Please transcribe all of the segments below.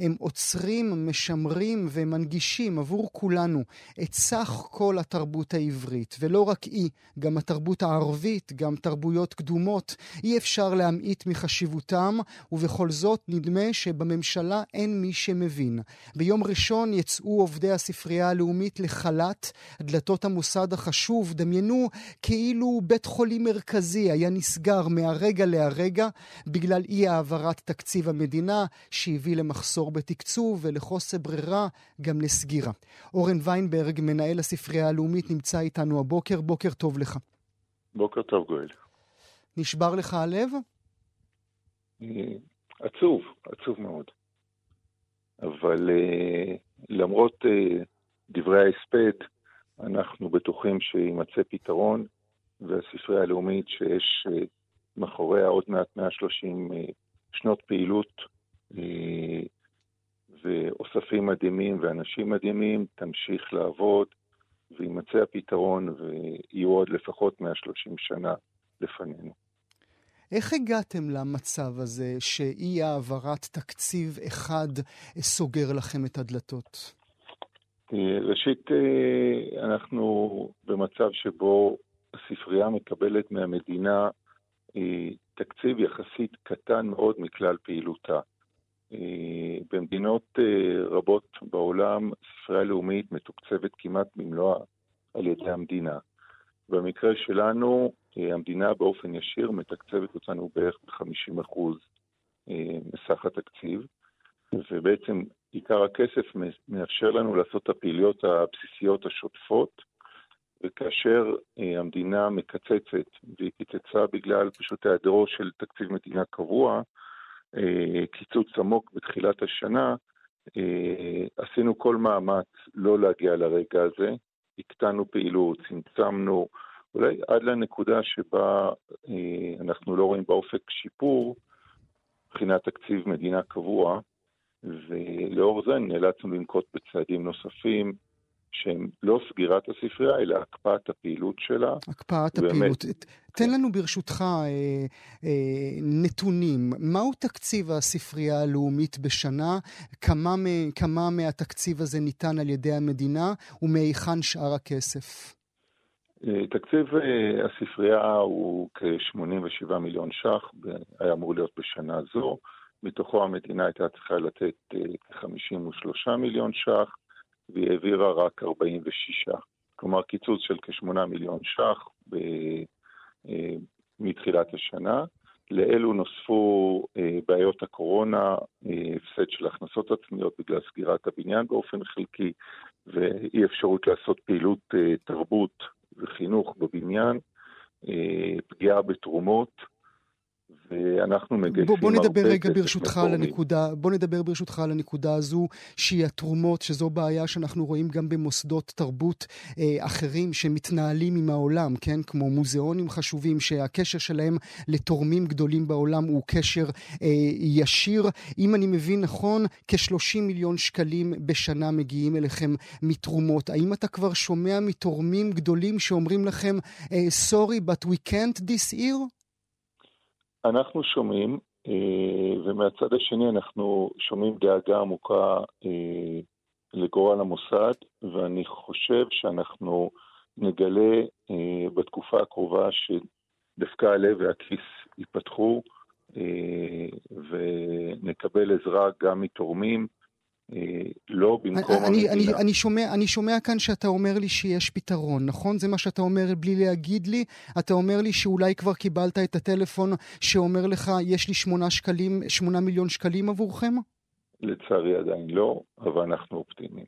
הם עוצרים, משמרים ומנגישים עבור כולנו את סך כל התרבות העברית, ולא רק היא, גם התרבות הערבית, גם תרבויות קדומות. אי אפשר להמעיט מחשיבותם, ובכל זאת נדמה שבממשלה אין מי שמבין. ביום ראשון יצאו עובדי הספרייה הלאומית לחל"ת, דלתות המוסד החשוב, דמיינו כאילו בית חולים מרכזי היה נסגר מהרגע להרגע בגלל אי העברת תקציב המדינה שהביא למחסור בתקצוב ולחוסר ברירה גם לסגירה. אורן ויינברג, מנהל הספרייה הלאומית, נמצא איתנו הבוקר. בוקר טוב לך. בוקר טוב, גואל. נשבר לך הלב? אה, עצוב, עצוב מאוד. אבל uh, למרות uh, דברי ההספד, אנחנו בטוחים שיימצא פתרון, והספרייה הלאומית שיש מאחוריה עוד מעט 130 uh, שנות פעילות, ואוספים מדהימים ואנשים מדהימים, תמשיך לעבוד, ויימצא הפתרון ויהיו עוד לפחות 130 שנה לפנינו. איך הגעתם למצב הזה שאי העברת תקציב אחד סוגר לכם את הדלתות? ראשית, אנחנו במצב שבו הספרייה מקבלת מהמדינה תקציב יחסית קטן מאוד מכלל פעילותה. אה, במדינות אה, רבות בעולם ספרייה לאומית מתוקצבת כמעט במלואה על ידי המדינה. במקרה שלנו, אה, המדינה באופן ישיר מתקצבת אותנו בערך ב-50% מסך התקציב, ובעצם עיקר הכסף מאפשר לנו לעשות את הפעילויות הבסיסיות השוטפות, וכאשר המדינה מקצצת, והיא קיצצה בגלל פשוט היעדרו של תקציב מדינה קבוע, קיצוץ עמוק בתחילת השנה, אה, עשינו כל מאמץ לא להגיע לרגע הזה, הקטנו פעילות, צמצמנו, אולי עד לנקודה שבה אה, אנחנו לא רואים באופק שיפור מבחינת תקציב מדינה קבוע, ולאור זה נאלצנו לנקוט בצעדים נוספים, שהם לא סגירת הספרייה, אלא הקפאת הפעילות שלה. הקפאת ובאמת... הפעילות. תן לנו ברשותך אה, אה, נתונים. מהו תקציב הספרייה הלאומית בשנה? כמה, כמה מהתקציב הזה ניתן על ידי המדינה, ומהיכן שאר הכסף? אה, תקציב אה, הספרייה הוא כ-87 מיליון ש"ח, היה אמור להיות בשנה זו. מתוכו המדינה הייתה צריכה לתת אה, כ-53 מיליון ש"ח. והיא העבירה רק 46. כלומר, קיצוץ של כ-8 מיליון ש"ח ב- אה, מתחילת השנה. לאלו נוספו אה, בעיות הקורונה, אה, הפסד של הכנסות עצמיות בגלל סגירת הבניין באופן חלקי, ואי אפשרות לעשות פעילות תרבות וחינוך בבניין, פגיעה בתרומות, ואנחנו מגייסים בוא, בוא נדבר רגע ברשותך על הנקודה, בוא נדבר ברשותך על הנקודה הזו, שהיא התרומות, שזו בעיה שאנחנו רואים גם במוסדות תרבות אה, אחרים שמתנהלים עם העולם, כן? כמו מוזיאונים חשובים, שהקשר שלהם לתורמים גדולים בעולם הוא קשר אה, ישיר. אם אני מבין נכון, כ-30 מיליון שקלים בשנה מגיעים אליכם מתרומות. האם אתה כבר שומע מתורמים גדולים שאומרים לכם, אה, sorry, but we can't this year? אנחנו שומעים, אה, ומהצד השני אנחנו שומעים דאגה עמוקה אה, לגורל המוסד, ואני חושב שאנחנו נגלה אה, בתקופה הקרובה שדווקא הלב והכיס ייפתחו, ונקבל עזרה גם מתורמים. לא במקום אני, המדינה. אני, אני, שומע, אני שומע כאן שאתה אומר לי שיש פתרון, נכון? זה מה שאתה אומר בלי להגיד לי? אתה אומר לי שאולי כבר קיבלת את הטלפון שאומר לך, יש לי שמונה שקלים, שמונה מיליון שקלים עבורכם? לצערי עדיין לא, אבל אנחנו אופטימיים.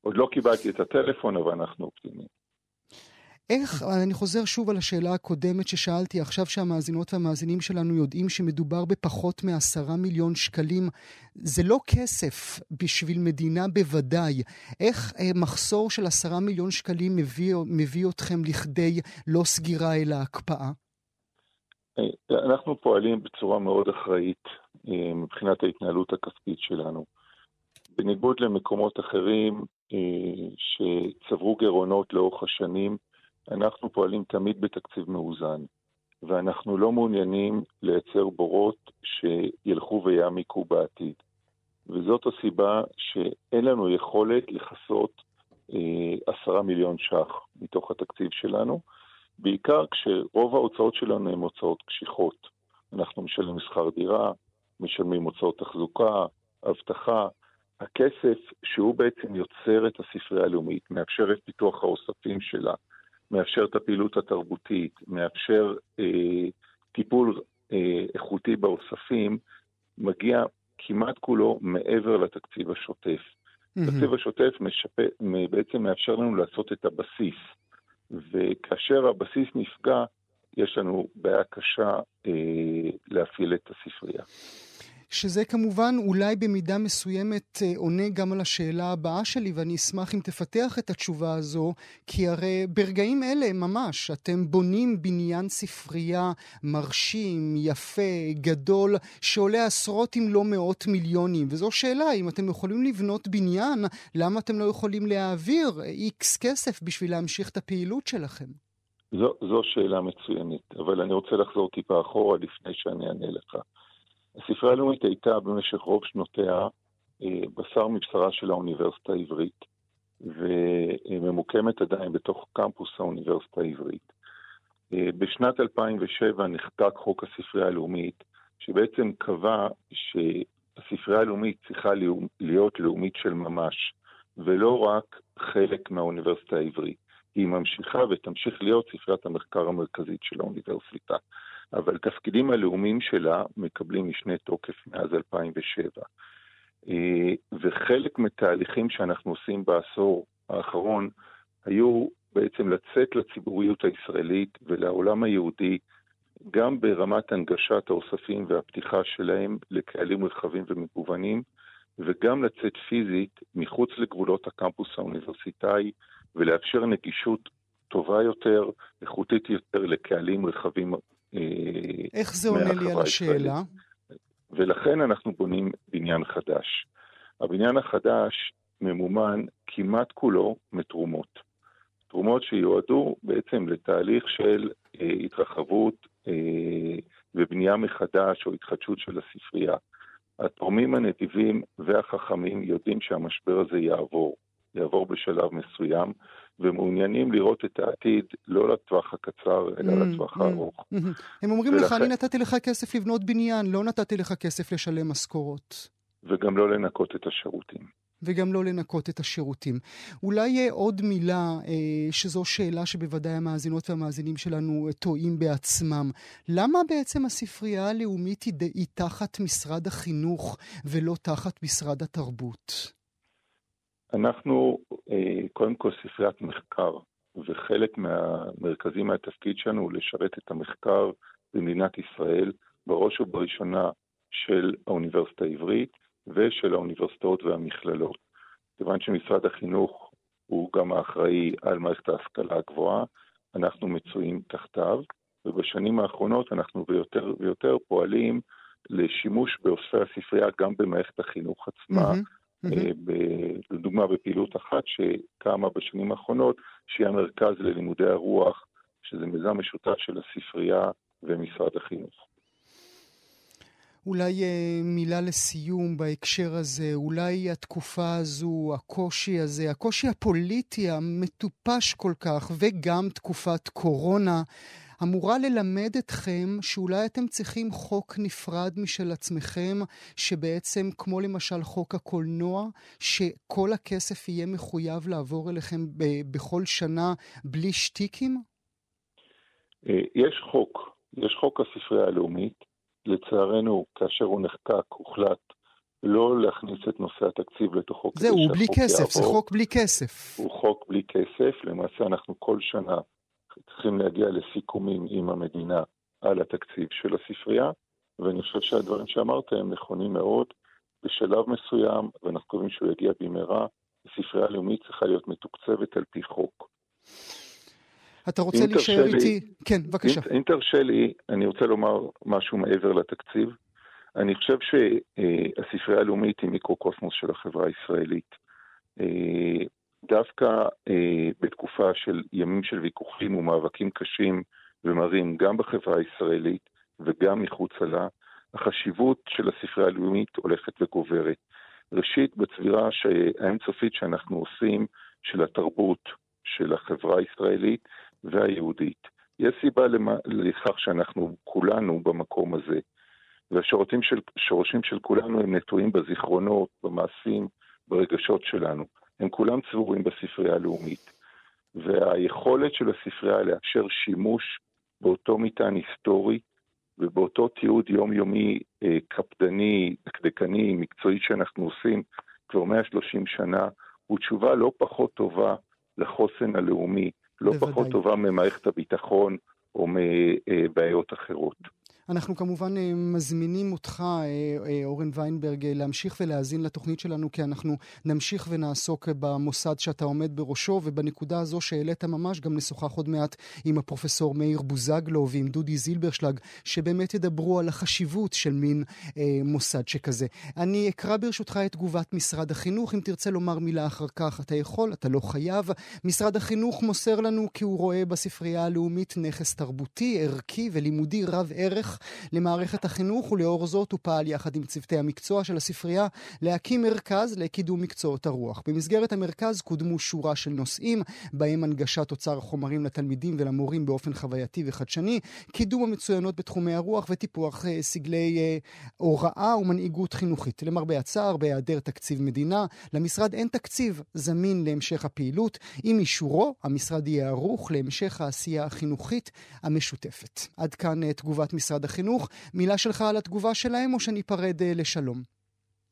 עוד לא קיבלתי את הטלפון, אבל אנחנו אופטימיים. איך, אני חוזר שוב על השאלה הקודמת ששאלתי, עכשיו שהמאזינות והמאזינים שלנו יודעים שמדובר בפחות מעשרה מיליון שקלים, זה לא כסף בשביל מדינה בוודאי. איך אה, מחסור של עשרה מיליון שקלים מביא, מביא אתכם לכדי לא סגירה אלא הקפאה? אה, אנחנו פועלים בצורה מאוד אחראית אה, מבחינת ההתנהלות הכספית שלנו. בניגוד למקומות אחרים שצברו גירעונות לאורך השנים, אנחנו פועלים תמיד בתקציב מאוזן, ואנחנו לא מעוניינים לייצר בורות שילכו ויעמיקו בעתיד. וזאת הסיבה שאין לנו יכולת לכסות אה, עשרה מיליון ש"ח מתוך התקציב שלנו, בעיקר כשרוב ההוצאות שלנו הן הוצאות קשיחות. אנחנו משלמים שכר דירה, משלמים הוצאות תחזוקה, אבטחה. הכסף שהוא בעצם יוצר את הספרייה הלאומית, מאפשר את פיתוח האוספים שלה, מאפשר את הפעילות התרבותית, מאפשר אה, טיפול אה, איכותי באוספים, מגיע כמעט כולו מעבר לתקציב השוטף. התקציב השוטף משפה, בעצם מאפשר לנו לעשות את הבסיס, וכאשר הבסיס נפגע, יש לנו בעיה קשה אה, להפעיל את הספרייה. שזה כמובן אולי במידה מסוימת אה, עונה גם על השאלה הבאה שלי, ואני אשמח אם תפתח את התשובה הזו, כי הרי ברגעים אלה ממש אתם בונים בניין ספרייה מרשים, יפה, גדול, שעולה עשרות אם לא מאות מיליונים. וזו שאלה, אם אתם יכולים לבנות בניין, למה אתם לא יכולים להעביר איקס כסף בשביל להמשיך את הפעילות שלכם? זו, זו שאלה מצוינת, אבל אני רוצה לחזור טיפה אחורה לפני שאני אענה לך. הספרייה הלאומית הייתה במשך רוב שנותיה אה, בשר מבשרה של האוניברסיטה העברית, וממוקמת עדיין בתוך קמפוס האוניברסיטה העברית. אה, בשנת 2007 נחקק חוק הספרייה הלאומית, שבעצם קבע שהספרייה הלאומית צריכה להיות לאומית של ממש, ולא רק חלק מהאוניברסיטה העברית. היא ממשיכה ותמשיך להיות ספריית המחקר המרכזית של האוניברסיטה. אבל התפקידים הלאומיים שלה מקבלים משנה תוקף מאז 2007. אה, וחלק מתהליכים שאנחנו עושים בעשור האחרון היו בעצם לצאת לציבוריות הישראלית ולעולם היהודי גם ברמת הנגשת האוספים והפתיחה שלהם לקהלים רחבים ומגוונים, וגם לצאת פיזית מחוץ לגבולות הקמפוס האוניברסיטאי ולאפשר נגישות טובה יותר, איכותית יותר לקהלים רחבים איך זה עונה לי על השאלה? ולכן אנחנו בונים בניין חדש. הבניין החדש ממומן כמעט כולו מתרומות. תרומות שיועדו בעצם לתהליך של אה, התרחבות אה, ובנייה מחדש או התחדשות של הספרייה. התורמים הנדיבים והחכמים יודעים שהמשבר הזה יעבור, יעבור בשלב מסוים, ומעוניינים לראות את העתיד לא לטווח הקצר, אלא mm, לטווח mm, הארוך. Mm, הם אומרים ולכן... לך, אני נתתי לך כסף לבנות בניין, לא נתתי לך כסף לשלם משכורות. וגם לא לנקות את השירותים. וגם לא לנקות את השירותים. אולי עוד מילה, אה, שזו שאלה שבוודאי המאזינות והמאזינים שלנו טועים בעצמם. למה בעצם הספרייה הלאומית היא, היא תחת משרד החינוך ולא תחת משרד התרבות? אנחנו אה, קודם כל ספריית מחקר, וחלק מהמרכזים מהתפקיד שלנו הוא לשרת את המחקר במדינת ישראל, בראש ובראשונה של האוניברסיטה העברית ושל האוניברסיטאות והמכללות. כיוון שמשרד החינוך הוא גם האחראי על מערכת ההשכלה הגבוהה, אנחנו מצויים תחתיו, ובשנים האחרונות אנחנו ביותר ויותר פועלים לשימוש באוספי הספרייה גם במערכת החינוך עצמה. Mm-hmm. Mm-hmm. לדוגמה בפעילות אחת שקמה בשנים האחרונות, שהיא המרכז ללימודי הרוח, שזה מיזם משותף של הספרייה ומשרד החינוך. אולי אה, מילה לסיום בהקשר הזה, אולי התקופה הזו, הקושי הזה, הקושי הפוליטי המטופש כל כך, וגם תקופת קורונה, אמורה ללמד אתכם שאולי אתם צריכים חוק נפרד משל עצמכם, שבעצם, כמו למשל חוק הקולנוע, שכל הכסף יהיה מחויב לעבור אליכם ב- בכל שנה בלי שטיקים? אה, יש חוק, יש חוק הספרייה הלאומית. לצערנו, כאשר הוא נחקק, הוחלט לא להכניס את נושא התקציב לתוכו. זהו, הוא בלי כסף, יעבור. זה חוק בלי כסף. הוא חוק בלי כסף, למעשה אנחנו כל שנה צריכים להגיע לסיכומים עם המדינה על התקציב של הספרייה, ואני חושב שהדברים שאמרת הם נכונים מאוד. בשלב מסוים, ואנחנו מקווים שהוא יגיע במהרה, הספרייה הלאומית צריכה להיות מתוקצבת על פי חוק. אתה רוצה להישאר איתי? כן, בבקשה. אם תרשה לי, אני רוצה לומר משהו מעבר לתקציב. אני חושב שהספרייה הלאומית היא מיקרוקוסמוס של החברה הישראלית. דווקא אה, בתקופה של ימים של ויכוחים ומאבקים קשים ומרים גם בחברה הישראלית וגם מחוצה לה, החשיבות של הספרייה הלאומית הולכת וגוברת. ראשית, בצבירה האינסופית שאנחנו עושים של התרבות של החברה הישראלית והיהודית. יש סיבה לכך שאנחנו כולנו במקום הזה. והשורשים של, של כולנו הם נטועים בזיכרונות, במעשים, ברגשות שלנו. הם כולם צבורים בספרייה הלאומית. והיכולת של הספרייה לאפשר שימוש באותו מטען היסטורי ובאותו תיעוד יומיומי אה, קפדני, דקדקני, מקצועי שאנחנו עושים כבר 130 שנה, הוא תשובה לא פחות טובה לחוסן הלאומי, לא בוודאי. פחות טובה ממערכת הביטחון או מבעיות אחרות. אנחנו כמובן אה, מזמינים אותך, אה, אה, אורן ויינברג, להמשיך ולהאזין לתוכנית שלנו, כי אנחנו נמשיך ונעסוק במוסד שאתה עומד בראשו, ובנקודה הזו שהעלית ממש, גם נשוחח עוד מעט עם הפרופסור מאיר בוזגלו ועם דודי זילברשלג, שבאמת ידברו על החשיבות של מין אה, מוסד שכזה. אני אקרא ברשותך את תגובת משרד החינוך, אם תרצה לומר מילה אחר כך, אתה יכול, אתה לא חייב. משרד החינוך מוסר לנו כי הוא רואה בספרייה הלאומית נכס תרבותי, ערכי ולימודי רב ערך. למערכת החינוך, ולאור זאת הוא פעל יחד עם צוותי המקצוע של הספרייה להקים מרכז לקידום מקצועות הרוח. במסגרת המרכז קודמו שורה של נושאים, בהם הנגשת אוצר החומרים לתלמידים ולמורים באופן חווייתי וחדשני, קידום המצוינות בתחומי הרוח וטיפוח אה, סגלי אה, הוראה ומנהיגות חינוכית. למרבה הצער, בהיעדר תקציב מדינה, למשרד אין תקציב זמין להמשך הפעילות. עם אישורו, המשרד יהיה ערוך להמשך העשייה החינוכית המשותפת. עד כאן אה, תגובת משרד החינוך. מילה שלך על התגובה שלהם, או שניפרד אה, לשלום?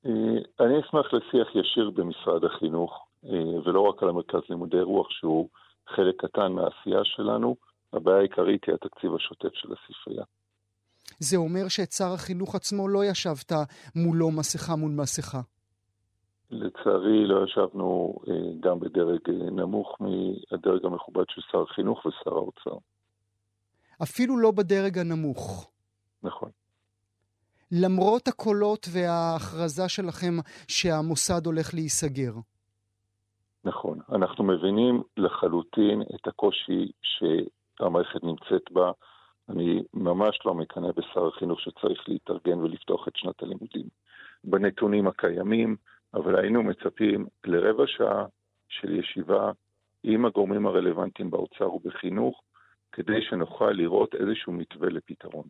אה, אני אשמח לשיח ישיר במשרד החינוך, אה, ולא רק על המרכז לימודי רוח, שהוא חלק קטן מהעשייה שלנו. הבעיה העיקרית היא התקציב השוטף של הספרייה. זה אומר שאת שר החינוך עצמו לא ישבת מולו מסכה מול מסכה. לצערי לא ישבנו גם בדרג נמוך מהדרג המכובד של שר החינוך ושר האוצר. אפילו לא בדרג הנמוך. נכון. למרות הקולות וההכרזה שלכם שהמוסד הולך להיסגר. נכון. אנחנו מבינים לחלוטין את הקושי שהמערכת נמצאת בה. אני ממש לא מקנא בשר החינוך שצריך להתארגן ולפתוח את שנת הלימודים בנתונים הקיימים, אבל היינו מצפים לרבע שעה של ישיבה עם הגורמים הרלוונטיים באוצר ובחינוך, כדי שנוכל לראות איזשהו מתווה לפתרון.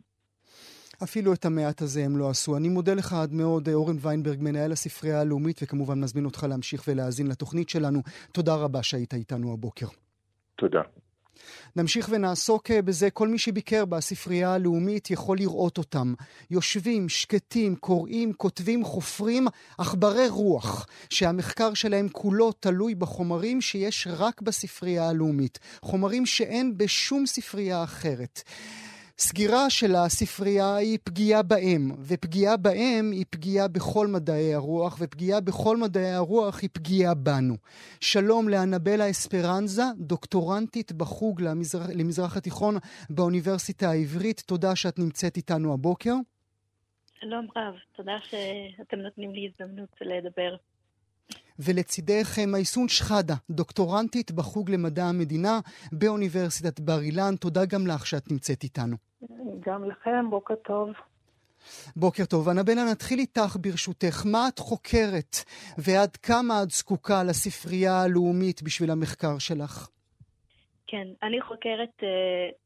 אפילו את המעט הזה הם לא עשו. אני מודה לך עד מאוד, אורן ויינברג, מנהל הספרייה הלאומית, וכמובן מזמין אותך להמשיך ולהאזין לתוכנית שלנו. תודה רבה שהיית איתנו הבוקר. תודה. נמשיך ונעסוק אה, בזה. כל מי שביקר בספרייה הלאומית יכול לראות אותם. יושבים, שקטים, קוראים, כותבים, חופרים עכברי רוח, שהמחקר שלהם כולו תלוי בחומרים שיש רק בספרייה הלאומית. חומרים שאין בשום ספרייה אחרת. סגירה של הספרייה היא פגיעה בהם, ופגיעה בהם היא פגיעה בכל מדעי הרוח, ופגיעה בכל מדעי הרוח היא פגיעה בנו. שלום לאנבלה אספרנזה, דוקטורנטית בחוג למזרח, למזרח התיכון באוניברסיטה העברית. תודה שאת נמצאת איתנו הבוקר. שלום רב, תודה שאתם נותנים לי הזדמנות לדבר. ולצידך מייסון שחאדה, דוקטורנטית בחוג למדע המדינה באוניברסיטת בר אילן. תודה גם לך שאת נמצאת איתנו. גם לכם, בוקר טוב. בוקר טוב. אנבלה, נתחיל איתך ברשותך. מה את חוקרת ועד כמה את זקוקה לספרייה הלאומית בשביל המחקר שלך? כן, אני חוקרת uh,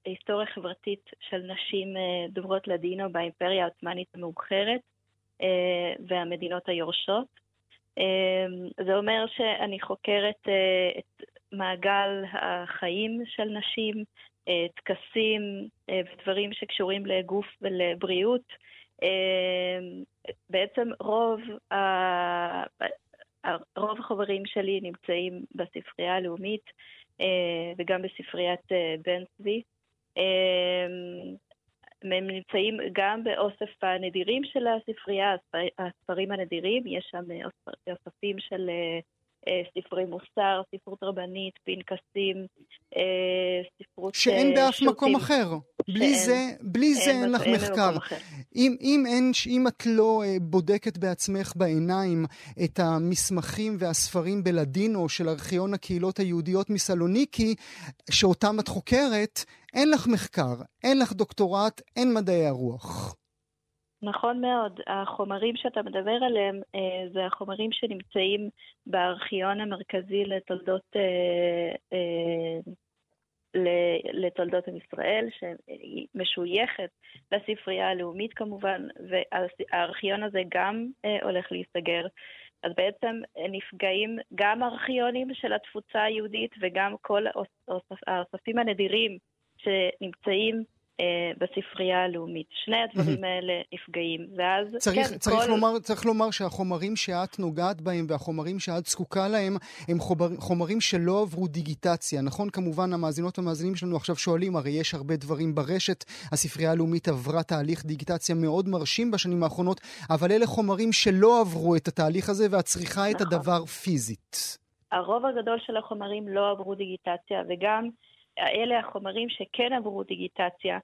היסטוריה חברתית של נשים uh, דוברות לדינו באימפריה העות'מאנית המאוחרת uh, והמדינות היורשות. Uh, זה אומר שאני חוקרת uh, את מעגל החיים של נשים, אה, טקסים אה, ודברים שקשורים לגוף ולבריאות. אה, בעצם רוב, רוב החברים שלי נמצאים בספרייה הלאומית וגם בספריית בן צבי. הם נמצאים גם באוסף הנדירים של הספרייה, הספרים הנדירים, יש שם אוספים של אה, ספרי מוסר, ספרות רבנית, פנקסים, אה, ספרות... שאין באף מקום אחר. בלי זה, בלי זה אין לך מחקר. אם, אם, אין, אם את לא אה, בודקת בעצמך בעיניים את המסמכים והספרים בלדינו של ארכיון הקהילות היהודיות מסלוניקי, שאותם את חוקרת, אין לך מחקר, אין לך דוקטורט, אין מדעי הרוח. נכון מאוד. החומרים שאתה מדבר עליהם אה, זה החומרים שנמצאים בארכיון המרכזי לתולדות אה, אה, לתולדות עם ישראל, שהיא משויכת לספרייה הלאומית כמובן, והארכיון הזה גם אה, הולך להיסגר. אז בעצם נפגעים גם ארכיונים של התפוצה היהודית וגם כל האוספים הנדירים שנמצאים בספרייה הלאומית. שני הדברים האלה נפגעים, ואז... צריך, כן, צריך, כל... לומר, צריך לומר שהחומרים שאת נוגעת בהם והחומרים שאת זקוקה להם הם חומר, חומרים שלא עברו דיגיטציה. נכון, כמובן, המאזינות והמאזינים שלנו עכשיו שואלים, הרי יש הרבה דברים ברשת, הספרייה הלאומית עברה תהליך דיגיטציה מאוד מרשים בשנים האחרונות, אבל אלה חומרים שלא עברו את התהליך הזה ואת צריכה נכון. את הדבר פיזית. הרוב הגדול של החומרים לא עברו דיגיטציה, וגם... אלה החומרים שכן עברו דיגיטציה, אה,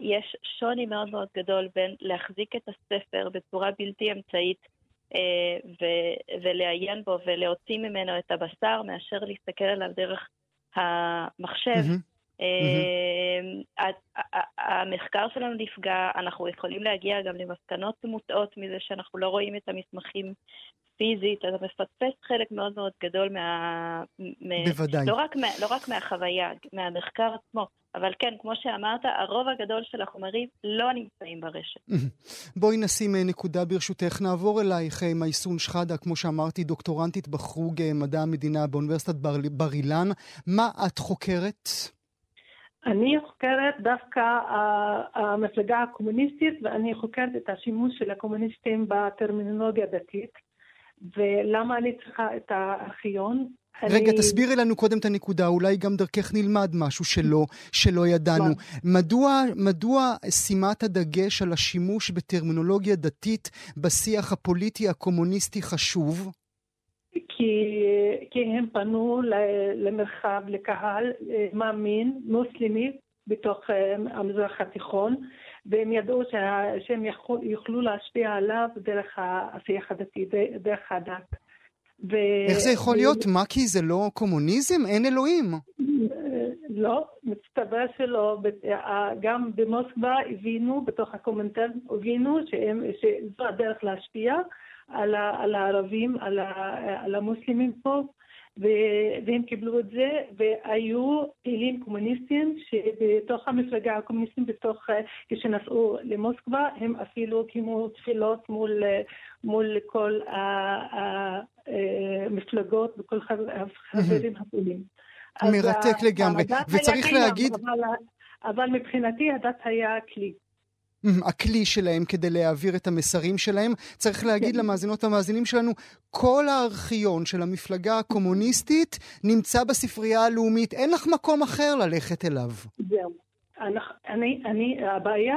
יש שוני מאוד מאוד גדול בין להחזיק את הספר בצורה בלתי אמצעית אה, ולעיין בו ולהוציא ממנו את הבשר, מאשר להסתכל עליו דרך המחשב. Mm-hmm. המחקר שלנו נפגע, אנחנו יכולים להגיע גם למסקנות מוטעות מזה שאנחנו לא רואים את המסמכים פיזית, אתה מפספס חלק מאוד מאוד גדול מה... בוודאי. לא רק, מה, לא רק מהחוויה, מהמחקר עצמו, אבל כן, כמו שאמרת, הרוב הגדול של החומרים לא נמצאים ברשת. בואי נשים אה, נקודה ברשותך. נעבור אלייך, אה, מייסון שחאדה, כמו שאמרתי, דוקטורנטית בחוג אה, מדע המדינה באוניברסיטת בר, בר אילן. מה את חוקרת? אני חוקרת דווקא המפלגה הקומוניסטית, ואני חוקרת את השימוש של הקומוניסטים בטרמינולוגיה דתית. ולמה אני צריכה את הארכיון? רגע, אני... תסבירי לנו קודם את הנקודה, אולי גם דרכך נלמד משהו שלא, שלא ידענו. מדוע, מדוע שימת הדגש על השימוש בטרמינולוגיה דתית בשיח הפוליטי הקומוניסטי חשוב? כי, כי הם פנו למרחב, לקהל אה, מאמין, מוסלמי, בתוך אה, המזרח התיכון, והם ידעו שהם יוכלו להשפיע עליו דרך השיח הדתי, דרך הדת. ו... איך זה יכול להיות? מה כי זה לא קומוניזם? אין אלוהים. לא, מסתבר שלא. גם במוסקבה הבינו, בתוך הקומנטר, הבינו שהם, שזו הדרך להשפיע על, על הערבים, על, על המוסלמים פה. והם קיבלו את זה, והיו פעילים קומוניסטים שבתוך המפלגה הקומוניסטים, בתוך, כשנסעו למוסקבה, הם אפילו קיימו תפילות מול, מול כל המפלגות וכל החברים הפעילים. מרתק לגמרי, וצריך להגיד... אבל מבחינתי הדת היה כלי. הכלי שלהם כדי להעביר את המסרים שלהם. צריך להגיד כן. למאזינות והמאזינים שלנו, כל הארכיון של המפלגה הקומוניסטית נמצא בספרייה הלאומית, אין לך מקום אחר ללכת אליו. זהו. אני, אני, הבעיה,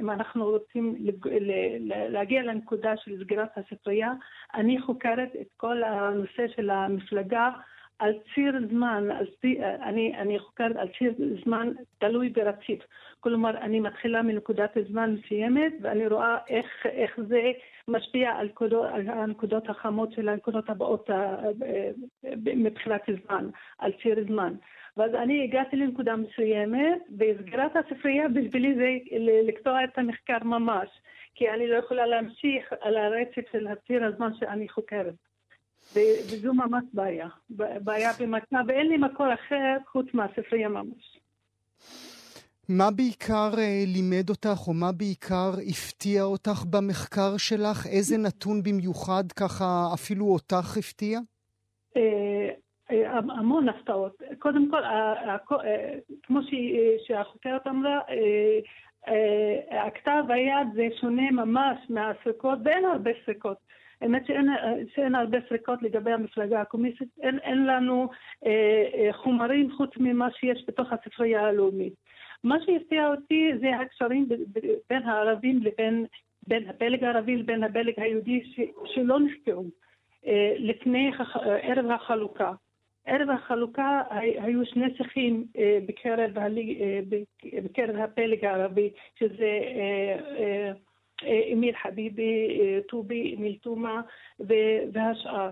אם אנחנו רוצים להגיע לנקודה של סגירת הספרייה, אני חוקרת את כל הנושא של המפלגה על ציר זמן, על ציר, אני, אני חוקרת על ציר זמן תלוי ברציף. כלומר, אני מתחילה מנקודת זמן מסוימת ואני רואה איך, איך זה משפיע על, קודו, על הנקודות החמות של הנקודות הבאות מבחינת זמן, על ציר זמן. ואז אני הגעתי לנקודה מסוימת, וסגירת הספרייה בשבילי זה לקטוע את המחקר ממש, כי אני לא יכולה להמשיך על הרצף של הציר הזמן שאני חוקרת. וזו ממש בעיה, בעיה במצב, ואין לי מקור אחר חוץ מהספרייה ממש. מה בעיקר אה, לימד אותך, או מה בעיקר הפתיע אותך במחקר שלך? איזה נתון במיוחד ככה אפילו אותך הפתיע? אה, אה, המון הפתעות. קודם כל, כמו שהחוקרת אמרה, הכתב היד זה שונה ממש מהסריקות, ואין הרבה סריקות. האמת שאין, שאין הרבה סריקות לגבי המפלגה הקומוניסטית, אין, אין לנו אה, אה, חומרים חוץ ממה שיש בתוך הספרייה הלאומית. מה שהפתיע אותי זה הקשרים בין הערבים לבין, בין הפלג הערבי לבין הפלג היהודי ש, שלא נחקרו אה, לפני ערב החלוקה. ערב החלוקה היו שני שיחים בקרב, בקרב הפלג הערבי, שזה אמיל חביבי, טובי, אמיל תומא והשאר.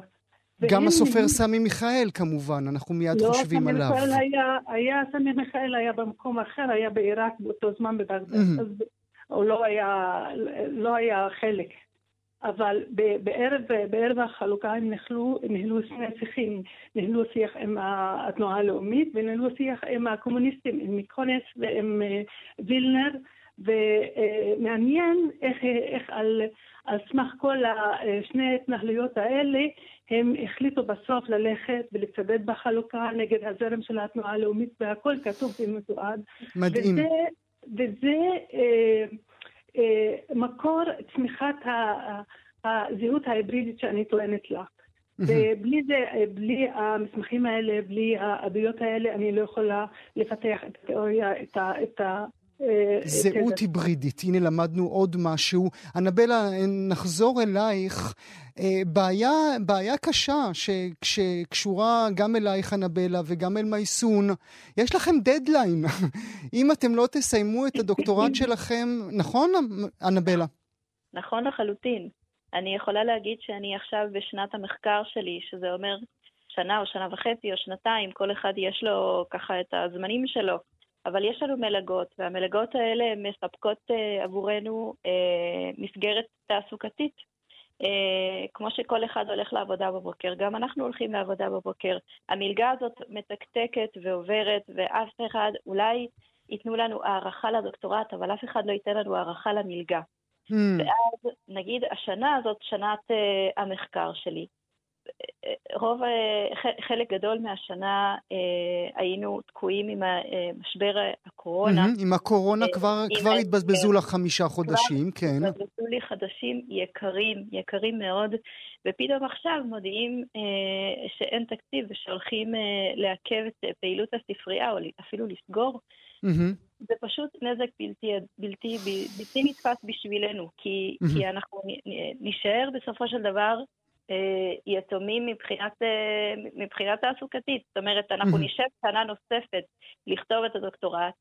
גם הסופר סמי מיכאל כמובן, אנחנו מיד לא, חושבים עליו. לא, סמי מיכאל היה, היה, סמי מיכאל היה במקום אחר, היה בעיראק באותו זמן בבגדד, mm-hmm. אז הוא לא היה, לא היה חלק. אבל בערב, בערב החלוקה הם ניהלו, ניהלו שני שיחים, ניהלו שיח עם התנועה הלאומית וניהלו שיח עם הקומוניסטים, עם מיקוניס ועם אה, וילנר, ומעניין איך, איך על, על סמך כל שני ההתנהלויות האלה הם החליטו בסוף ללכת ולצדד בחלוקה נגד הזרם של התנועה הלאומית והכל כתוב ומתועד. מדהים. וזה, וזה אה, אה, מקור צמיחת הזהות ההיברידית שאני טוענת לה. ובלי זה, בלי המסמכים האלה, בלי העדויות האלה, אני לא יכולה לפתח את התיאוריה, את, ה, את אה, זהות היברידית, הנה למדנו עוד משהו. אנבלה, נחזור אלייך. אה, בעיה, בעיה קשה שקשורה גם אלייך, אנבלה, וגם אל מייסון. יש לכם דדליין. אם אתם לא תסיימו את הדוקטורט שלכם, נכון, אנבלה? נכון לחלוטין. אני יכולה להגיד שאני עכשיו בשנת המחקר שלי, שזה אומר שנה או שנה וחצי או שנתיים, כל אחד יש לו ככה את הזמנים שלו. אבל יש לנו מלגות, והמלגות האלה מספקות uh, עבורנו uh, מסגרת תעסוקתית. Uh, כמו שכל אחד הולך לעבודה בבוקר, גם אנחנו הולכים לעבודה בבוקר. המלגה הזאת מתקתקת ועוברת, ואף אחד, אולי ייתנו לנו הערכה לדוקטורט, אבל אף אחד לא ייתן לנו הערכה למלגה. Mm. ואז, נגיד, השנה הזאת, שנת uh, המחקר שלי, רוב, חלק גדול מהשנה אה, היינו תקועים עם משבר הקורונה. עם הקורונה אה, כבר, כבר התבזבזו לך חמישה חודשים, כן. כבר התבזבזו לי חדשים יקרים, יקרים מאוד, ופתאום עכשיו מודיעים אה, שאין תקציב ושהולכים לעכב את פעילות הספרייה, או אפילו לסגור. זה פשוט נזק בלתי, בלתי, בלתי נתפס בשבילנו, כי, כי אנחנו נישאר בסופו של דבר אה, יתומים מבחינת, אה, מבחינת תעסוקתית. זאת אומרת, אנחנו נשב שנה נוספת לכתוב את הדוקטורט,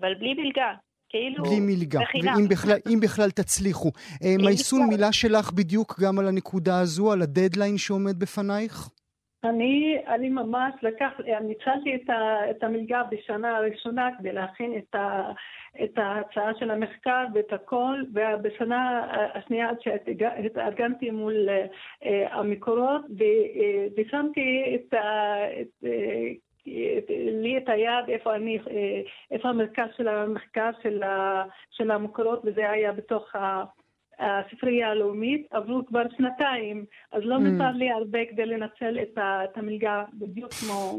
אבל בלי מלגה. כאילו, בלי מלגה, ואם בכלל, בכלל תצליחו. אה, מייסון, מילה שלך בדיוק גם על הנקודה הזו, על הדדליין שעומד בפנייך? אני, אני ממש לקח, ניצלתי את, את המלגה בשנה הראשונה כדי להכין את, ה, את ההצעה של המחקר ואת הכל, ובשנה השנייה עד שהתארגנתי מול uh, המקורות uh, ושמתי את, את, את, לי את היד איפה אני, איפה המרכז של המחקר של, של המקורות וזה היה בתוך ה... הספרייה הלאומית, עברו כבר שנתיים, אז לא mm. נותר לי הרבה כדי לנצל את, את המלגה בדיוק כמו...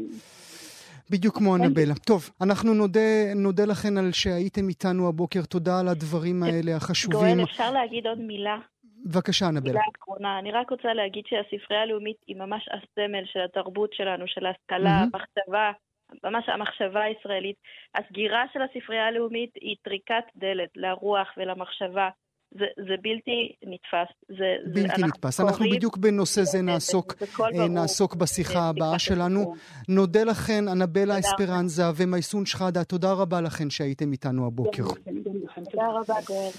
בדיוק כמו אנבלה. טוב, אנחנו נודה, נודה לכן על שהייתם איתנו הבוקר. תודה על הדברים האלה החשובים. גואל, אפשר להגיד עוד מילה? בבקשה, אנבלה. מילה אחרונה. אני רק רוצה להגיד שהספרייה הלאומית היא ממש הסמל של התרבות שלנו, של ההשכלה, mm-hmm. המחשבה, ממש המחשבה הישראלית. הסגירה של הספרייה הלאומית היא טריקת דלת לרוח ולמחשבה. זה, זה בלתי נתפס. זה, בלתי זה, נתפס. אנחנו, אנחנו בדיוק בנושא זה נעסוק, אה, נעסוק בשיחה הבאה שלנו. נודה לכן, אנבלה אספרנזה ומייסון שחאדה, תודה רבה לכן שהייתם איתנו הבוקר. תודה רבה, גואל.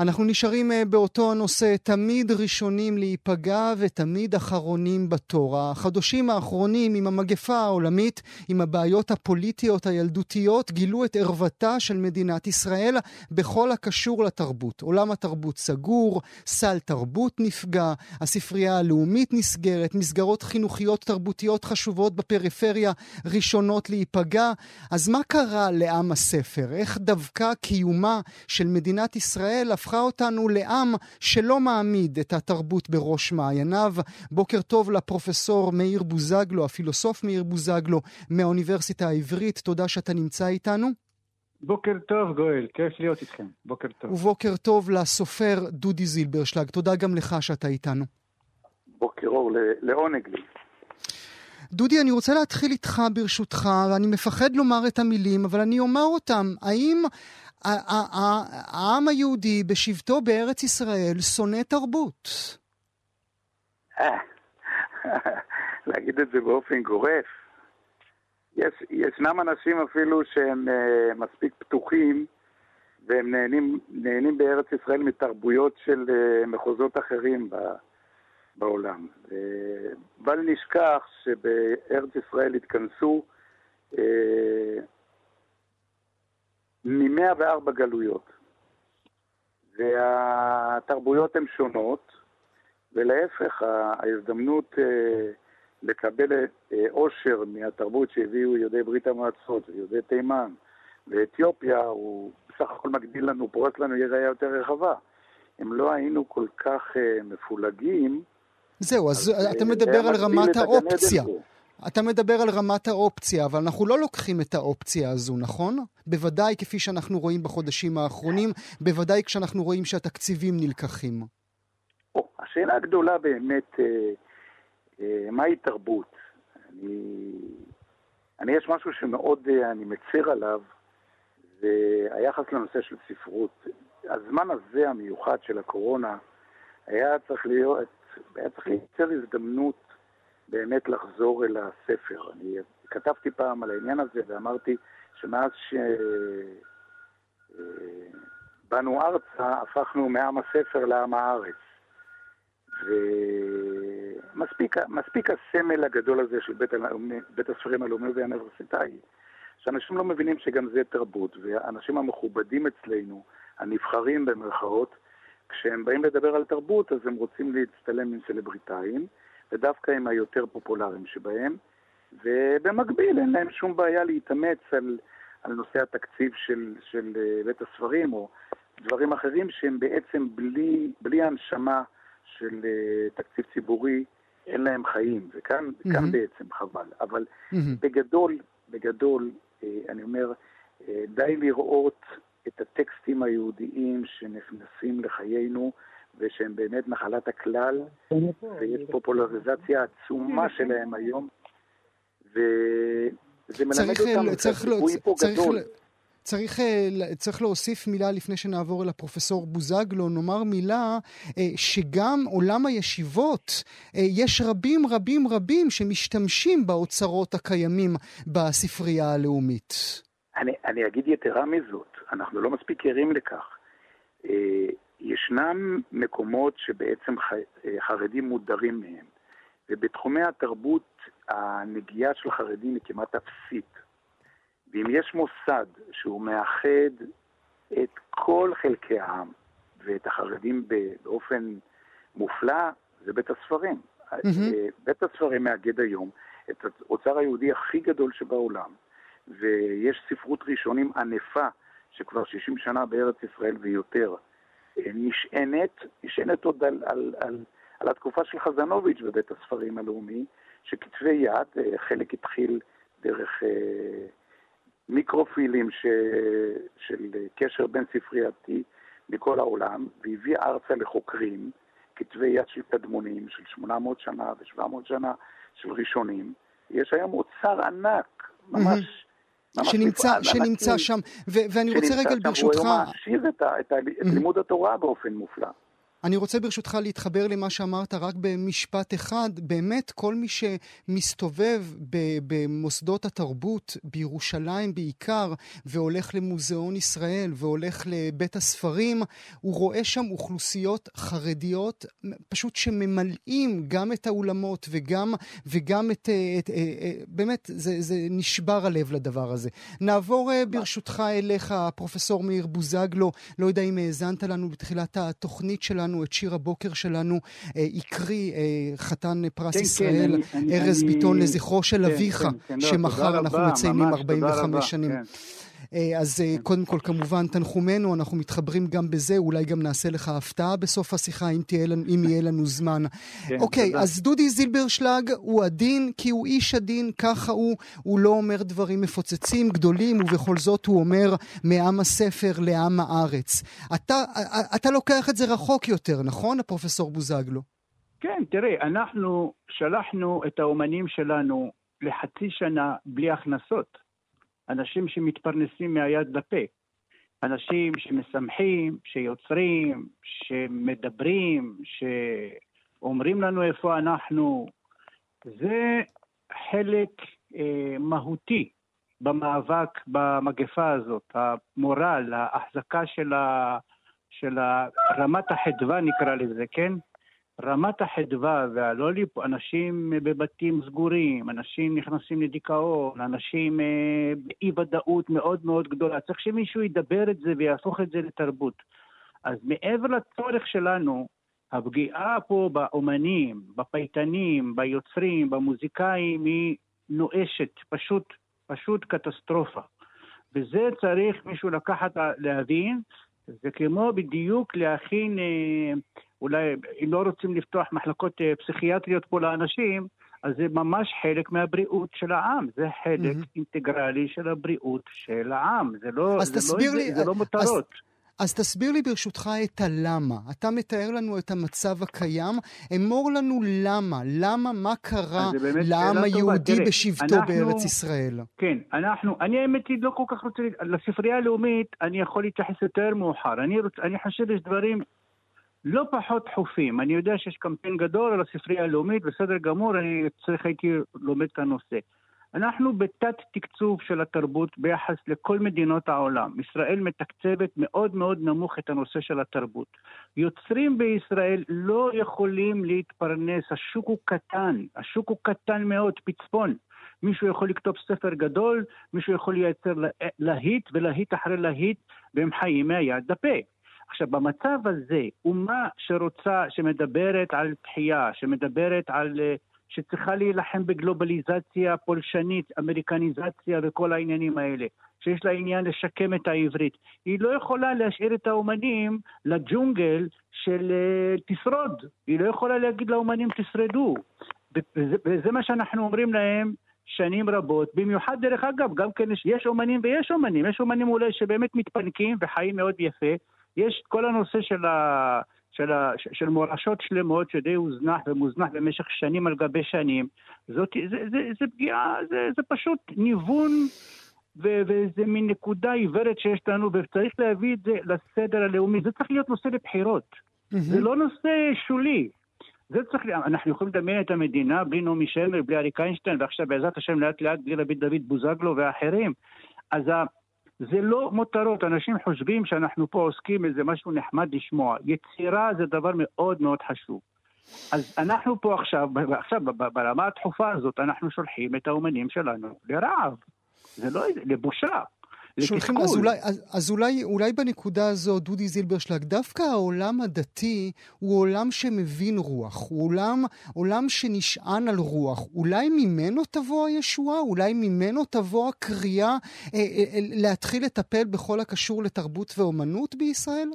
אנחנו נשארים אה, באותו הנושא, תמיד ראשונים להיפגע ותמיד אחרונים בתור. החדושים האחרונים עם המגפה העולמית, עם הבעיות הפוליטיות הילדותיות, גילו את ערוותה של מדינת ישראל בכל הקשור לתרבות. עולם התרבות סגור, סל תרבות נפגע, הספרייה הלאומית נסגרת, מסגרות חינוכיות תרבותיות חשובות בפריפריה ראשונות להיפגע. אז מה קרה לעם הספר? איך דווקא קיומה של מדינת ישראל הפכה אותנו לעם שלא מעמיד את התרבות בראש מעייניו. בוקר טוב לפרופסור מאיר בוזגלו, הפילוסוף מאיר בוזגלו מהאוניברסיטה העברית. תודה שאתה נמצא איתנו. בוקר טוב, גואל, כיף להיות איתכם. בוקר טוב. ובוקר טוב לסופר דודי זילברשלג. תודה גם לך שאתה איתנו. בוקר אור, לעונג לי. דודי, אני רוצה להתחיל איתך ברשותך, ואני מפחד לומר את המילים, אבל אני אומר אותם. האם העם היהודי בשבתו בארץ ישראל שונא תרבות. להגיד את זה באופן גורף, יש, ישנם אנשים אפילו שהם uh, מספיק פתוחים והם נהנים, נהנים בארץ ישראל מתרבויות של uh, מחוזות אחרים ב, בעולם. בל נשכח שבארץ ישראל התכנסו uh, מ-104 גלויות, והתרבויות הן שונות, ולהפך, ההזדמנות uh, לקבל עושר מהתרבות שהביאו יהודי ברית המועצות ויהודי תימן ואתיופיה, הוא בסך הכל מגדיל לנו, פורס לנו יריעה יותר רחבה. אם לא היינו כל כך uh, מפולגים... זהו, אז, אז אתה מדבר על רמת האופציה. אתה מדבר על רמת האופציה, אבל אנחנו לא לוקחים את האופציה הזו, נכון? בוודאי כפי שאנחנו רואים בחודשים האחרונים, בוודאי כשאנחנו רואים שהתקציבים נלקחים. או, השאלה הגדולה באמת, אה, מהי תרבות? אני, אני, יש משהו שמאוד אה, אני מצר עליו, זה היחס לנושא של ספרות. הזמן הזה המיוחד של הקורונה היה צריך להיות, היה צריך לייצר הזדמנות באמת לחזור אל הספר. אני כתבתי פעם על העניין הזה ואמרתי שמאז שבאנו ארצה הפכנו מעם הספר לעם הארץ. ומספיק הסמל הגדול הזה של בית, הלאומי, בית הספרים הלאומי והאוניברסיטאי, שאנשים לא מבינים שגם זה תרבות, והאנשים המכובדים אצלנו, הנבחרים במרכאות, כשהם באים לדבר על תרבות, אז הם רוצים להצטלם עם סלבריטאים, ודווקא עם היותר פופולריים שבהם, ובמקביל אין להם שום בעיה להתאמץ על, על נושא התקציב של, של אה, בית הספרים, או דברים אחרים שהם בעצם בלי, בלי הנשמה של uh, תקציב ציבורי, אין להם חיים, וכאן mm-hmm. בעצם חבל. אבל mm-hmm. בגדול, בגדול, uh, אני אומר, די לראות את הטקסטים היהודיים שנכנסים לחיינו, ושהם באמת נחלת הכלל, ויש פופולריזציה עצומה שלהם היום, וזה מלמד אותנו שהסיכוי פה גדול. צריך, אה, צריך להוסיף מילה לפני שנעבור אל הפרופסור בוזגלו, נאמר מילה אה, שגם עולם הישיבות, אה, יש רבים רבים רבים שמשתמשים באוצרות הקיימים בספרייה הלאומית. אני, אני אגיד יתרה מזאת, אנחנו לא מספיק ערים לכך. ישנם מקומות שבעצם חרדים מודרים מהם, ובתחומי התרבות הנגיעה של חרדים היא כמעט אפסית. ואם יש מוסד שהוא מאחד את כל חלקי העם ואת החרדים באופן מופלא, זה בית הספרים. Mm-hmm. בית הספרים מאגד היום את האוצר היהודי הכי גדול שבעולם, ויש ספרות ראשונים ענפה שכבר 60 שנה בארץ ישראל ויותר אה, נשענת, נשענת עוד על, על, על, על התקופה של חזנוביץ' בבית הספרים הלאומי, שכתבי יד, אה, חלק התחיל דרך מיקרופילים ש... של קשר בין ספרייתי מכל העולם, והביא ארצה לחוקרים כתבי יד של קדמונים של 800 שנה ו-700 שנה של ראשונים. יש היום אוצר ענק, ממש... שנמצא, שנמצא שם, ו- ואני רוצה רגע ברשותך... הוא היום מעשיר את, את, את לימוד התורה באופן מופלא. אני רוצה ברשותך להתחבר למה שאמרת רק במשפט אחד. באמת, כל מי שמסתובב במוסדות התרבות, בירושלים בעיקר, והולך למוזיאון ישראל והולך לבית הספרים, הוא רואה שם אוכלוסיות חרדיות פשוט שממלאים גם את האולמות וגם, וגם את, את, את... באמת, זה, זה נשבר הלב לדבר הזה. נעבור ברשותך אליך, פרופסור מאיר בוזגלו. לא יודע אם האזנת לנו בתחילת התוכנית שלנו. שלנו, את שיר הבוקר שלנו, אה, הקריא אה, חתן פרס כן, כן ישראל, כן, ארז אני, ביטון, לזכרו של כן, אביך, כן, כן, לא, שמחר אנחנו רבה, מציינים ממש, 45 שנים. כן. אז כן. קודם כל, כמובן, תנחומינו, אנחנו מתחברים גם בזה, אולי גם נעשה לך הפתעה בסוף השיחה, אם, תהיה לנו, אם יהיה לנו זמן. כן, אוקיי, תודה. אז דודי זילברשלג הוא עדין, כי הוא איש עדין, ככה הוא, הוא לא אומר דברים מפוצצים, גדולים, ובכל זאת הוא אומר מעם הספר לעם הארץ. אתה, אתה לוקח את זה רחוק יותר, נכון, הפרופסור בוזגלו? כן, תראה, אנחנו שלחנו את האומנים שלנו לחצי שנה בלי הכנסות. אנשים שמתפרנסים מהיד לפה, אנשים שמשמחים, שיוצרים, שמדברים, שאומרים לנו איפה אנחנו. זה חלק אה, מהותי במאבק במגפה הזאת. המורל, ההחזקה של, ה, של ה, רמת החדווה נקרא לזה, כן? רמת החדווה והלא ליפול, אנשים בבתים סגורים, אנשים נכנסים לדיכאון, אנשים אה, באי ודאות מאוד מאוד גדולה. צריך שמישהו ידבר את זה ויהפוך את זה לתרבות. אז מעבר לצורך שלנו, הפגיעה פה באומנים, בפייטנים, ביוצרים, במוזיקאים, היא נואשת, פשוט, פשוט קטסטרופה. וזה צריך מישהו לקחת, להבין, זה כמו בדיוק להכין, אה, אולי אם לא רוצים לפתוח מחלקות אה, פסיכיאטריות פה לאנשים, אז זה ממש חלק מהבריאות של העם, זה חלק mm-hmm. אינטגרלי של הבריאות של העם, זה לא, זה תסביר לא, לי, זה, זה לא מותרות. אז... אז תסביר לי ברשותך את הלמה. אתה מתאר לנו את המצב הקיים, אמור לנו למה. למה, מה קרה לעם היהודי תראה, בשבטו אנחנו, בארץ ישראל? כן, אנחנו, אני האמת היא לא כל כך רוצה, לספרייה הלאומית אני יכול להתייחס יותר מאוחר. אני, רוצ, אני חושב שיש דברים לא פחות דחופים. אני יודע שיש קמפיין גדול על הספרייה הלאומית, בסדר גמור, אני צריך הייתי לומד את הנושא. אנחנו בתת תקצוב של התרבות ביחס לכל מדינות העולם. ישראל מתקצבת מאוד מאוד נמוך את הנושא של התרבות. יוצרים בישראל לא יכולים להתפרנס, השוק הוא קטן, השוק הוא קטן מאוד, פצפון. מישהו יכול לכתוב ספר גדול, מישהו יכול לייצר להיט ולהיט אחרי להיט, והם חיים מהיד לפה. עכשיו, במצב הזה, אומה שרוצה, שמדברת על תחייה, שמדברת על uh, שצריכה להילחם בגלובליזציה פולשנית, אמריקניזציה וכל העניינים האלה, שיש לה עניין לשקם את העברית. היא לא יכולה להשאיר את האומנים לג'ונגל של uh, תשרוד. היא לא יכולה להגיד לאומנים תשרדו. וזה, וזה מה שאנחנו אומרים להם שנים רבות, במיוחד דרך אגב, גם כן יש, יש אומנים ויש אומנים, יש אומנים אולי שבאמת מתפנקים וחיים מאוד יפה, יש כל הנושא של ה... של, ה, של מורשות שלמות שדי הוזנח ומוזנח במשך שנים על גבי שנים. זאת, זה, זה, זה פגיעה, זה, זה פשוט ניוון ואיזה מין נקודה עיוורת שיש לנו, וצריך להביא את זה לסדר הלאומי. זה צריך להיות נושא לבחירות. Mm-hmm. זה לא נושא שולי. זה צריך, אנחנו יכולים לדמיין את המדינה בלי נעמי שמר, בלי אריק איינשטיין, ועכשיו בעזרת השם לאט לאט בלי רבי דוד בוזגלו ואחרים. אז זה לא מותרות, אנשים חושבים שאנחנו פה עוסקים איזה משהו נחמד לשמוע. יצירה זה דבר מאוד מאוד חשוב. אז אנחנו פה עכשיו, עכשיו ברמה הדחופה הזאת, אנחנו שולחים את האומנים שלנו לרעב. זה לא, לבושה. שולחים, אז, אולי, אז, אז אולי, אולי בנקודה הזו, דודי זילברשלג, דווקא העולם הדתי הוא עולם שמבין רוח, הוא עולם, עולם שנשען על רוח. אולי ממנו תבוא הישועה? אולי ממנו תבוא הקריאה אה, אה, אה, להתחיל לטפל בכל הקשור לתרבות ואומנות בישראל?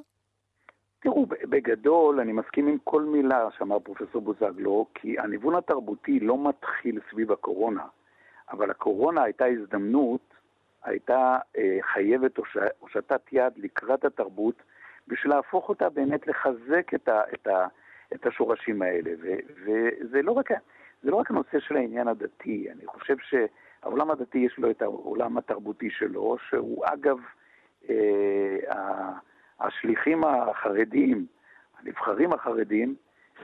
תראו, בגדול אני מסכים עם כל מילה שאמר פרופסור בוזגלו, כי הניוון התרבותי לא מתחיל סביב הקורונה, אבל הקורונה הייתה הזדמנות הייתה אה, חייבת הושטת יד לקראת התרבות בשביל להפוך אותה באמת לחזק את, ה, את, ה, את השורשים האלה. ו, וזה לא רק, לא רק הנושא של העניין הדתי, אני חושב שהעולם הדתי יש לו את העולם התרבותי שלו, שהוא אגב אה, השליחים החרדים, הנבחרים החרדים,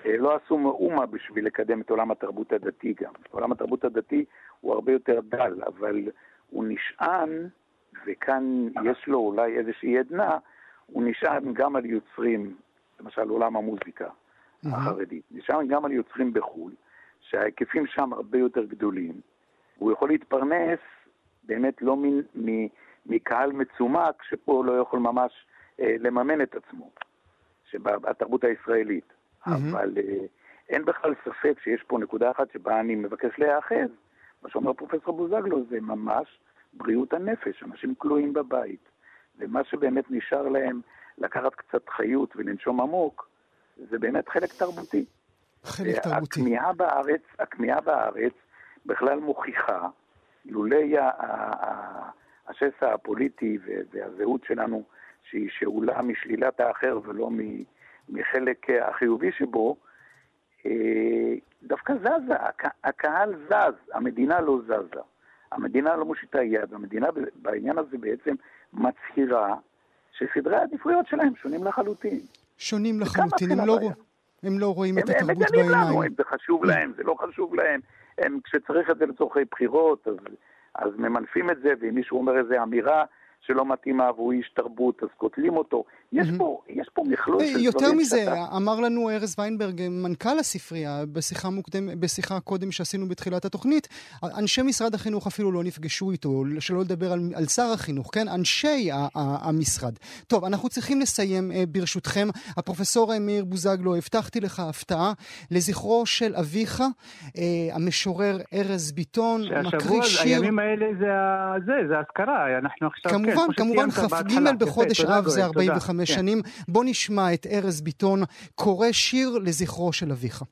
אה, לא עשו מאומה בשביל לקדם את עולם התרבות הדתי גם. עולם התרבות הדתי הוא הרבה יותר דל, אבל הוא נשען, וכאן יש לו אולי איזושהי עדנה, הוא נשען גם על יוצרים, למשל עולם המוזיקה mm-hmm. החרדית, נשען גם על יוצרים בחו"ל, שההיקפים שם הרבה יותר גדולים. הוא יכול להתפרנס באמת לא מ, מ, מקהל מצומק, שפה לא יכול ממש אה, לממן את עצמו, שבתרבות הישראלית. Mm-hmm. אבל אה, אין בכלל ספק שיש פה נקודה אחת שבה אני מבקש להיאחז. מה שאומר פרופסור בוזגלו זה ממש בריאות הנפש, אנשים כלואים בבית, ומה שבאמת נשאר להם לקחת קצת חיות ולנשום עמוק, זה באמת חלק תרבותי. חלק תרבותי. הכמיהה בארץ, הכמיהה בארץ בכלל מוכיחה, לולי השסע הפוליטי והזהות שלנו, שהיא שאולה משלילת האחר ולא מחלק החיובי שבו, אה, דווקא זזה, הקהל זז, המדינה לא זזה. המדינה לא מושיטה יד, המדינה בעניין הזה בעצם מצהירה שסדרי העדיפויות שלהם שונים לחלוטין. שונים לחלוטין, הם לא, הם לא רואים הם, את התרבות בעיניים. הם מגלים לנו אם זה חשוב להם, זה לא חשוב להם, הם, כשצריך את זה לצורכי בחירות, אז, אז ממנפים את זה, ואם מישהו אומר איזו אמירה שלא מתאימה והוא איש תרבות, אז קוטלים אותו. יש, mm-hmm. פה, יש פה מכלול של דברים יותר מזה, שאתה... אמר לנו ארז ויינברג, מנכ"ל הספרייה, בשיחה, מוקדם, בשיחה קודם שעשינו בתחילת התוכנית, אנשי משרד החינוך אפילו לא נפגשו איתו, שלא לדבר על, על שר החינוך, כן? אנשי ה, ה, המשרד. טוב, אנחנו צריכים לסיים אה, ברשותכם. הפרופסור אה, מאיר בוזגלו, הבטחתי לך הפתעה לזכרו של אביך, אה, המשורר ארז ביטון, מקריא שיר... הימים האלה זה, זה, זה אזכרה, אנחנו עכשיו... כמובן, כמובן, כמובן, כ"ג בחודש אב זה 45 כן. שנים. בוא נשמע את ארז ביטון קורא שיר לזכרו של אביך.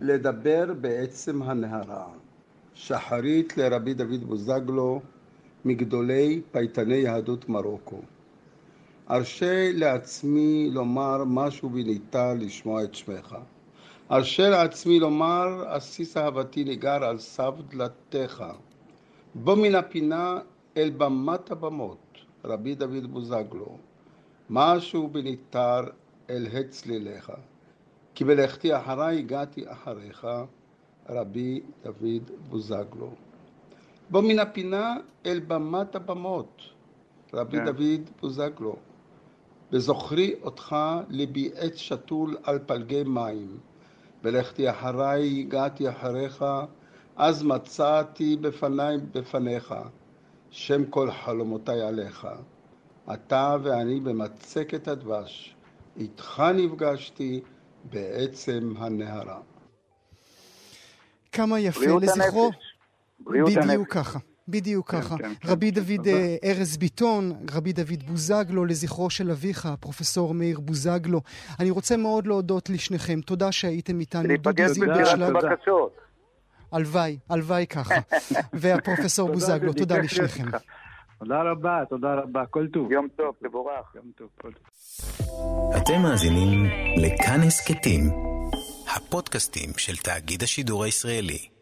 לדבר בעצם הנהרה. שחרית לרבי דוד בוזגלו, מגדולי פייטני יהדות מרוקו. ארשה לעצמי לומר משהו וניטה לשמוע את שמך. ארשה לעצמי לומר, עסיס אהבתי ניגר על סף דלתך. בוא מן הפינה אל במת הבמות, רבי דוד בוזגלו, משהו בניתר אל הצליליך, כי בלכתי אחריי הגעתי אחריך, רבי דוד בוזגלו. בוא מן הפינה אל במת הבמות, רבי yeah. כן. דוד בוזגלו. וזוכרי אותך ליבי עץ שתול על פלגי מים. ולכתי אחריי הגעתי אחריך, אז מצאתי בפניי בפניך. שם כל חלומותיי עליך. אתה ואני במצקת הדבש, איתך נפגשתי בעצם הנהרה. כמה יפה לזכרו. בדיוק ככה. בדיוק כן, ככה. כן, כן, רבי כן, דוד אה, ארז ביטון, רבי דוד בוזגלו, לזכרו של אביך, הפרופסור מאיר בוזגלו. אני רוצה מאוד להודות לשניכם. תודה שהייתם איתנו. דודי זילברשלג. הלוואי, הלוואי ככה. והפרופסור בוזגלו, תודה לשניכם. תודה רבה, תודה רבה, כל טוב. יום טוב, תבורך. יום טוב, כל טוב. אתם מאזינים לכאן הסכתים, הפודקאסטים של תאגיד השידור הישראלי.